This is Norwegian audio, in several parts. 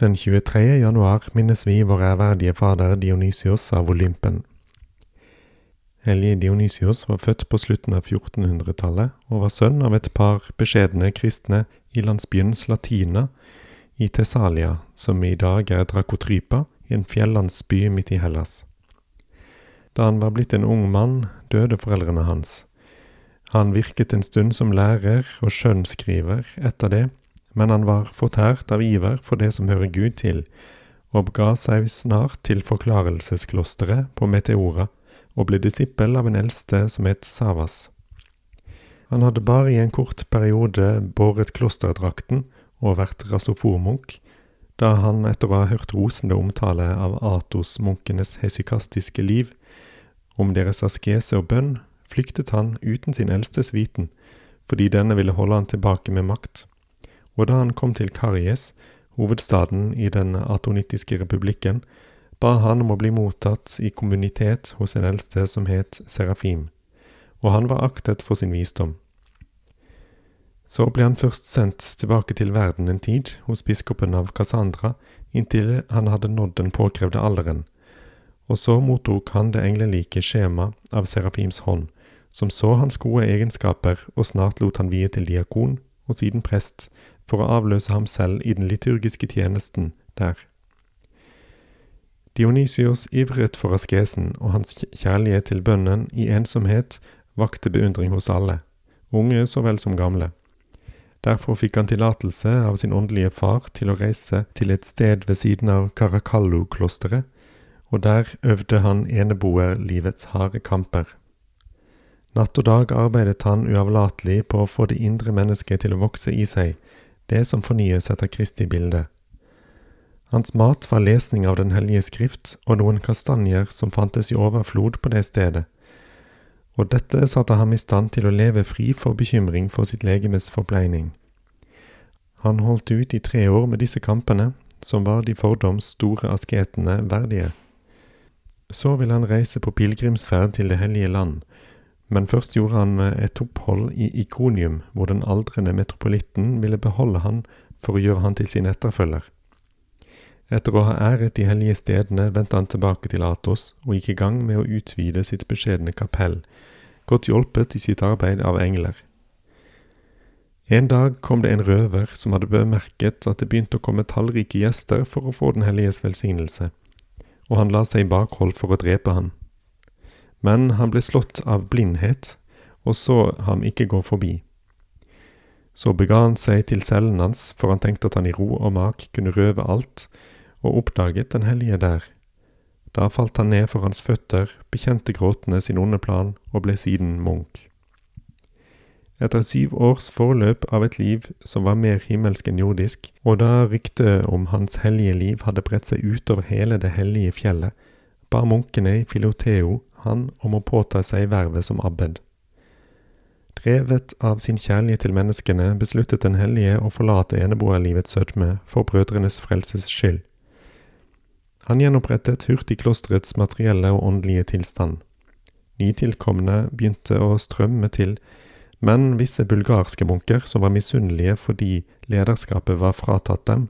Den 23. januar minnes vi vår ærverdige fader Dionysios av Olympen. Hellige Dionysios var født på slutten av 1400-tallet og var sønn av et par beskjedne kristne i landsbyen Slatina i Tessalia, som i dag er Drakotrypa, en fjellandsby midt i Hellas. Da han var blitt en ung mann, døde foreldrene hans. Han virket en stund som lærer og skjønnskriver etter det, men han var fortært av iver for det som hører Gud til, og ga seg snart til forklarelsesklosteret på Meteora, og ble disippel av en eldste som het Savas. Han hadde bare i en kort periode båret klosterdrakten og vært rasoformunk, da han etter å ha hørt rosende omtale av Atos-munkenes hesykastiske liv, om deres askese og bønn, flyktet han uten sin eldstes viten, fordi denne ville holde han tilbake med makt. Og da han kom til Karies, hovedstaden i den atonittiske republikken, ba han om å bli mottatt i kommunitet hos en eldste som het Serafim, og han var aktet for sin visdom. Så ble han først sendt tilbake til verden en tid hos biskopen av Cassandra, inntil han hadde nådd den påkrevde alderen, og så mottok han det englelike skjema av Serafims hånd, som så hans gode egenskaper og snart lot han vie til diakon og siden prest, for å avløse ham selv i den liturgiske tjenesten der. Dionysios ivret for askesen, og hans kjærlighet til bønnen i ensomhet vakte beundring hos alle, unge så vel som gamle. Derfor fikk han tillatelse av sin åndelige far til å reise til et sted ved siden av Caracallo-klosteret, og der øvde han eneboer livets harde kamper. Natt og dag arbeidet han uavlatelig på å få det indre mennesket til å vokse i seg, det som fornyes etter Kristi bilde. Hans mat var lesning av Den hellige skrift og noen kastanjer som fantes i overflod på det stedet, og dette satte ham i stand til å leve fri for bekymring for sitt legemes forpleining. Han holdt ut i tre år med disse kampene, som var de fordoms store asketene verdige. Så ville han reise på pilegrimsferd til Det hellige land, men først gjorde han et opphold i Ikonium, hvor den aldrende metropolitten ville beholde han for å gjøre han til sin etterfølger. Etter å ha æret de hellige stedene vendte han tilbake til Atos og gikk i gang med å utvide sitt beskjedne kapell, godt hjulpet i sitt arbeid av engler. En dag kom det en røver som hadde bemerket at det begynte å komme tallrike gjester for å få Den helliges velsignelse, og han la seg i bakhold for å drepe han. Men han ble slått av blindhet, og så ham ikke gå forbi. Så bega han seg til cellen hans, for han tenkte at han i ro og mak kunne røve alt, og oppdaget Den hellige der. Da falt han ned for hans føtter, bekjente gråtende sin onde plan og ble siden munk. Etter syv års forløp av et liv som var mer himmelsk enn jordisk, og da ryktet om hans hellige liv hadde bredt seg utover hele det hellige fjellet, ba munkene i Filoteo han om å påta seg vervet som abbed. Drevet av sin kjærlighet til menneskene besluttet Den hellige å forlate eneboerlivets sødme for brødrenes frelses skyld. Han gjenopprettet hurtig klosterets materielle og åndelige tilstand. Nytilkomne begynte å strømme til, men visse bulgarske munker, som var misunnelige fordi lederskapet var fratatt dem,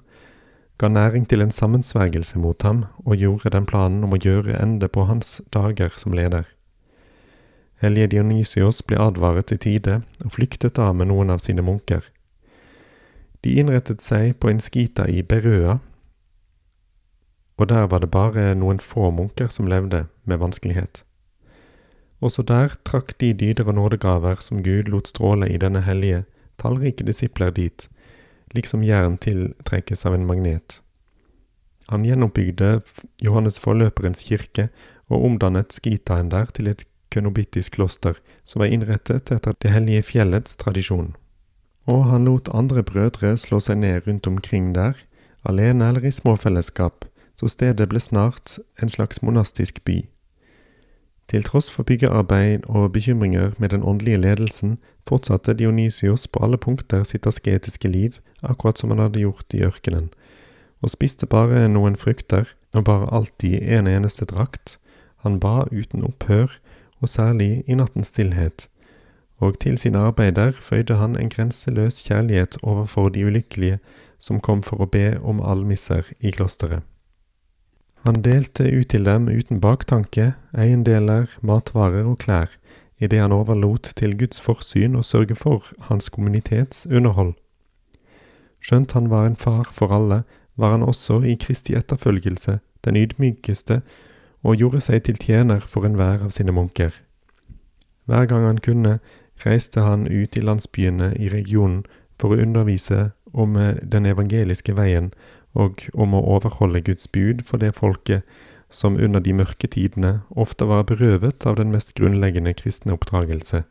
ga næring til en sammensvergelse mot ham og gjorde den planen om å gjøre ende på hans dager som leder. Hellige Dionysios ble advaret i tide og flyktet av med noen av sine munker. De innrettet seg på en skita i Berøa, og der var det bare noen få munker som levde med vanskelighet. Også der trakk de dyder og nådegaver som Gud lot stråle i denne hellige, tallrike disipler dit, liksom jern tiltrekkes av en magnet. Han gjenoppbygde Johannes forløperens kirke og omdannet skitaen der til et kønobittisk kloster som var innrettet etter Det hellige fjellets tradisjon. Og han lot andre brødre slå seg ned rundt omkring der, alene eller i små fellesskap, så stedet ble snart en slags monastisk by. Til tross for byggearbeid og bekymringer med den åndelige ledelsen, fortsatte Dionysios på alle punkter sitt asketiske liv, akkurat som han hadde gjort i ørkenen, og spiste bare noen frukter og bare alltid en eneste drakt. Han ba uten opphør, og særlig i nattens stillhet, og til sine arbeider føyde han en grenseløs kjærlighet overfor de ulykkelige som kom for å be om almisser i klosteret. Han delte ut til dem uten baktanke eiendeler, matvarer og klær, idet han overlot til Guds forsyn å sørge for hans kommunitets underhold. Skjønt han var en far for alle, var han også i Kristi etterfølgelse den ydmykeste og gjorde seg til tjener for enhver av sine munker. Hver gang han kunne, reiste han ut i landsbyene i regionen for å undervise om den evangeliske veien og om å overholde Guds bud for det folket som under de mørke tidene ofte var berøvet av den mest grunnleggende kristne oppdragelse.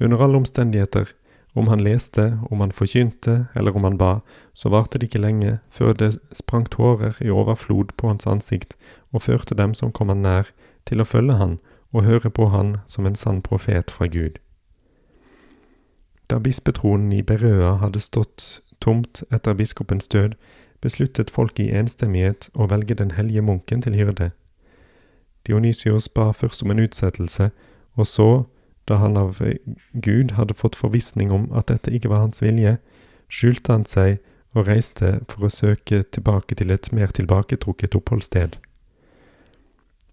Under alle omstendigheter, om han leste, om han forkynte eller om han ba, så varte det ikke lenge før det sprang tårer i overflod på hans ansikt og førte dem som kom han nær, til å følge han og høre på han som en sann profet fra Gud. Da bispetronen i Berøa hadde stått tomt etter biskopens død, besluttet folk i enstemmighet å velge den hellige munken til hyrde. Dionysios ba først om en utsettelse, og så, da han av Gud hadde fått forvissning om at dette ikke var hans vilje, skjulte han seg og reiste for å søke tilbake til et mer tilbaketrukket oppholdssted.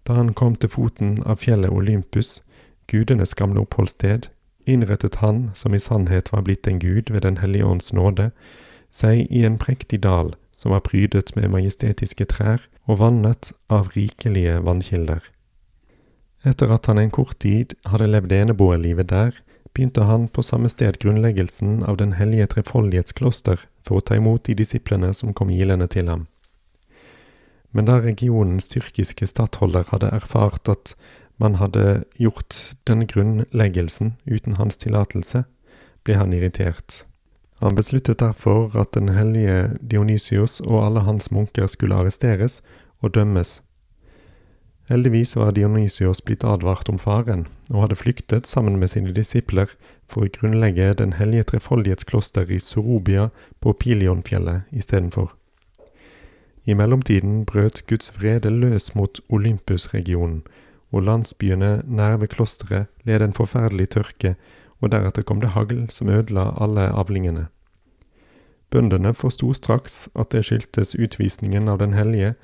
Da han kom til foten av fjellet Olympus, gudenes gamle oppholdssted, innrettet han, som i sannhet var blitt en gud ved Den hellige ånds nåde, seg i en prektig dal som var prydet med majestetiske trær og vannet av rikelige vannkilder. Etter at han en kort tid hadde levd eneboerlivet der, begynte han på samme sted grunnleggelsen av Den hellige trefoldighetskloster for å ta imot de disiplene som kom ilende til ham. Men da regionens tyrkiske stattholder hadde erfart at man hadde gjort denne grunnleggelsen uten hans tillatelse, ble han irritert. Han besluttet derfor at den hellige Dionysios og alle hans munker skulle arresteres og dømmes. Heldigvis var Dionysios blitt advart om faren, og hadde flyktet sammen med sine disipler for å grunnlegge Den hellige trefoldighetskloster i Sorobia på Pilionfjellet istedenfor. I mellomtiden brøt Guds vrede løs mot Olympus-regionen, og landsbyene nær ved klosteret led en forferdelig tørke, og deretter kom det hagl som ødela alle avlingene. Bøndene forsto straks at det skyldtes utvisningen av Den hellige,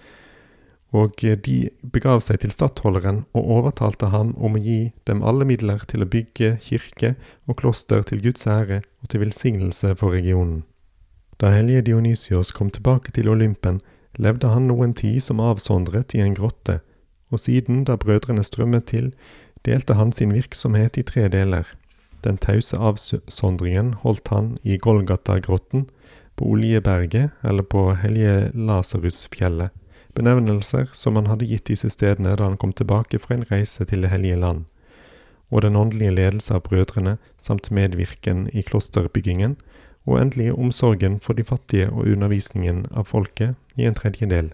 og de begav seg til stattholderen og overtalte ham om å gi dem alle midler til å bygge kirke og kloster til Guds ære og til velsignelse for regionen. Da hellige Dionysios kom tilbake til Olympen, levde han noen tid som avsondret i en grotte, og siden, da brødrene strømmet til, delte han sin virksomhet i tre deler. Den tause avsondringen holdt han i Golgata-grotten, på Oljeberget eller på Hellige Lasarusfjellet, benevnelser som han hadde gitt disse stedene da han kom tilbake fra en reise til Det hellige land, og den åndelige ledelse av brødrene samt medvirken i klosterbyggingen, og endelig omsorgen for de fattige og undervisningen av folket i en tredje del.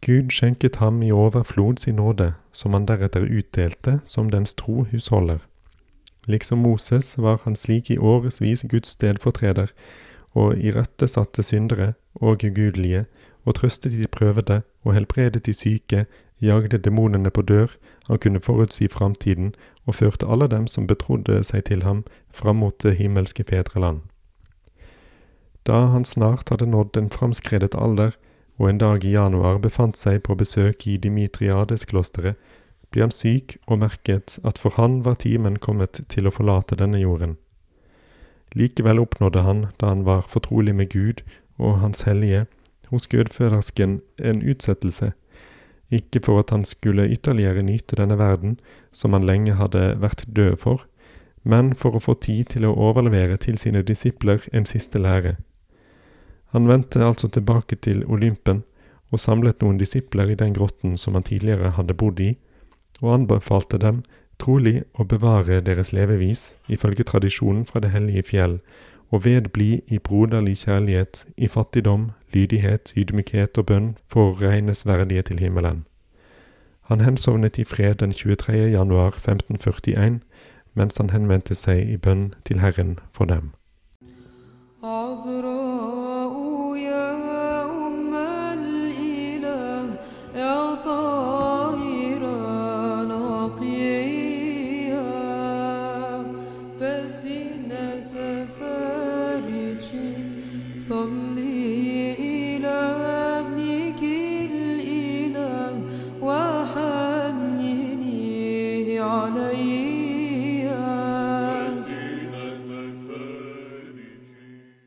Gud skjenket ham i overflod sin nåde, som han deretter utdelte som dens tro husholder. Liksom Moses var han slik i årevis Guds stedfortreder, og irettesatte syndere og ugudelige, og trøstet de prøvede, og helbredet de syke, jagde demonene på dør, han kunne forutsi framtiden, og førte alle dem som betrodde seg til ham, fram mot det himmelske fedreland. Da han snart hadde nådd en framskredet alder, og en dag i januar befant seg på besøk i Dimitriades-klosteret, ble han syk og merket at for han var timen kommet til å forlate denne jorden. Likevel oppnådde han, da han var fortrolig med Gud og Hans hellige, hos gudfødersken en utsettelse, ikke for at han skulle ytterligere nyte denne verden, som han lenge hadde vært død for, men for å få tid til å overlevere til sine disipler en siste lære. Han vendte altså tilbake til Olympen og samlet noen disipler i den grotten som han tidligere hadde bodd i, og anbefalte dem trolig å bevare deres levevis ifølge tradisjonen fra det hellige fjell, og vedbli i broderlig kjærlighet, i fattigdom, lydighet, ydmykhet og bønn for å regnes verdige til himmelen. Han hensovnet i fred den 23. januar 1541, mens han henvendte seg i bønn til Herren for dem. Avro. sống